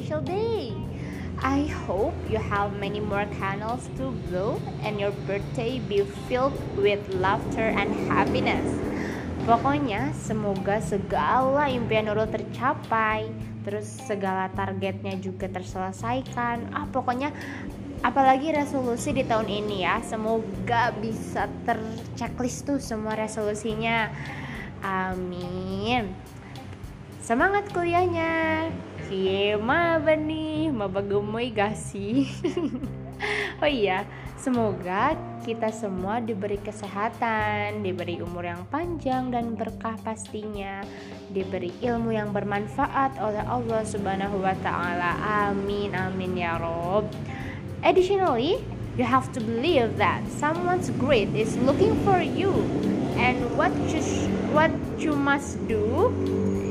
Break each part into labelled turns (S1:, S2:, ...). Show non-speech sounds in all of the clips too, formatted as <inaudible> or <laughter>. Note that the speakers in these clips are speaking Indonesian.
S1: special day. I hope you have many more candles to blow and your birthday be filled with laughter and happiness. Pokoknya semoga segala impian Nurul tercapai, terus segala targetnya juga terselesaikan. Ah, pokoknya apalagi resolusi di tahun ini ya, semoga bisa terchecklist tuh semua resolusinya. Amin. Semangat kuliahnya. Cie, maba nih, maba gemoy gak sih? <laughs> oh iya, semoga kita semua diberi kesehatan, diberi umur yang panjang dan berkah pastinya, diberi ilmu yang bermanfaat oleh Allah Subhanahu wa taala. Amin amin ya rob. Additionally, you have to believe that someone's great is looking for you and what you what you must do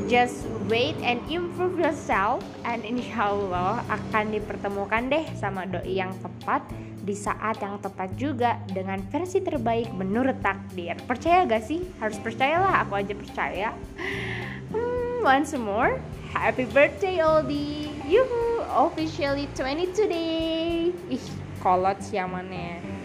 S1: just wait and improve yourself. And insya Allah akan dipertemukan deh sama doi yang tepat di saat yang tepat juga dengan versi terbaik menurut takdir. Percaya gak sih? harus percayalah aku aja percaya. Hmm, once more happy birthday Aldi. Yuhu officially 20 today ih kolot siamannya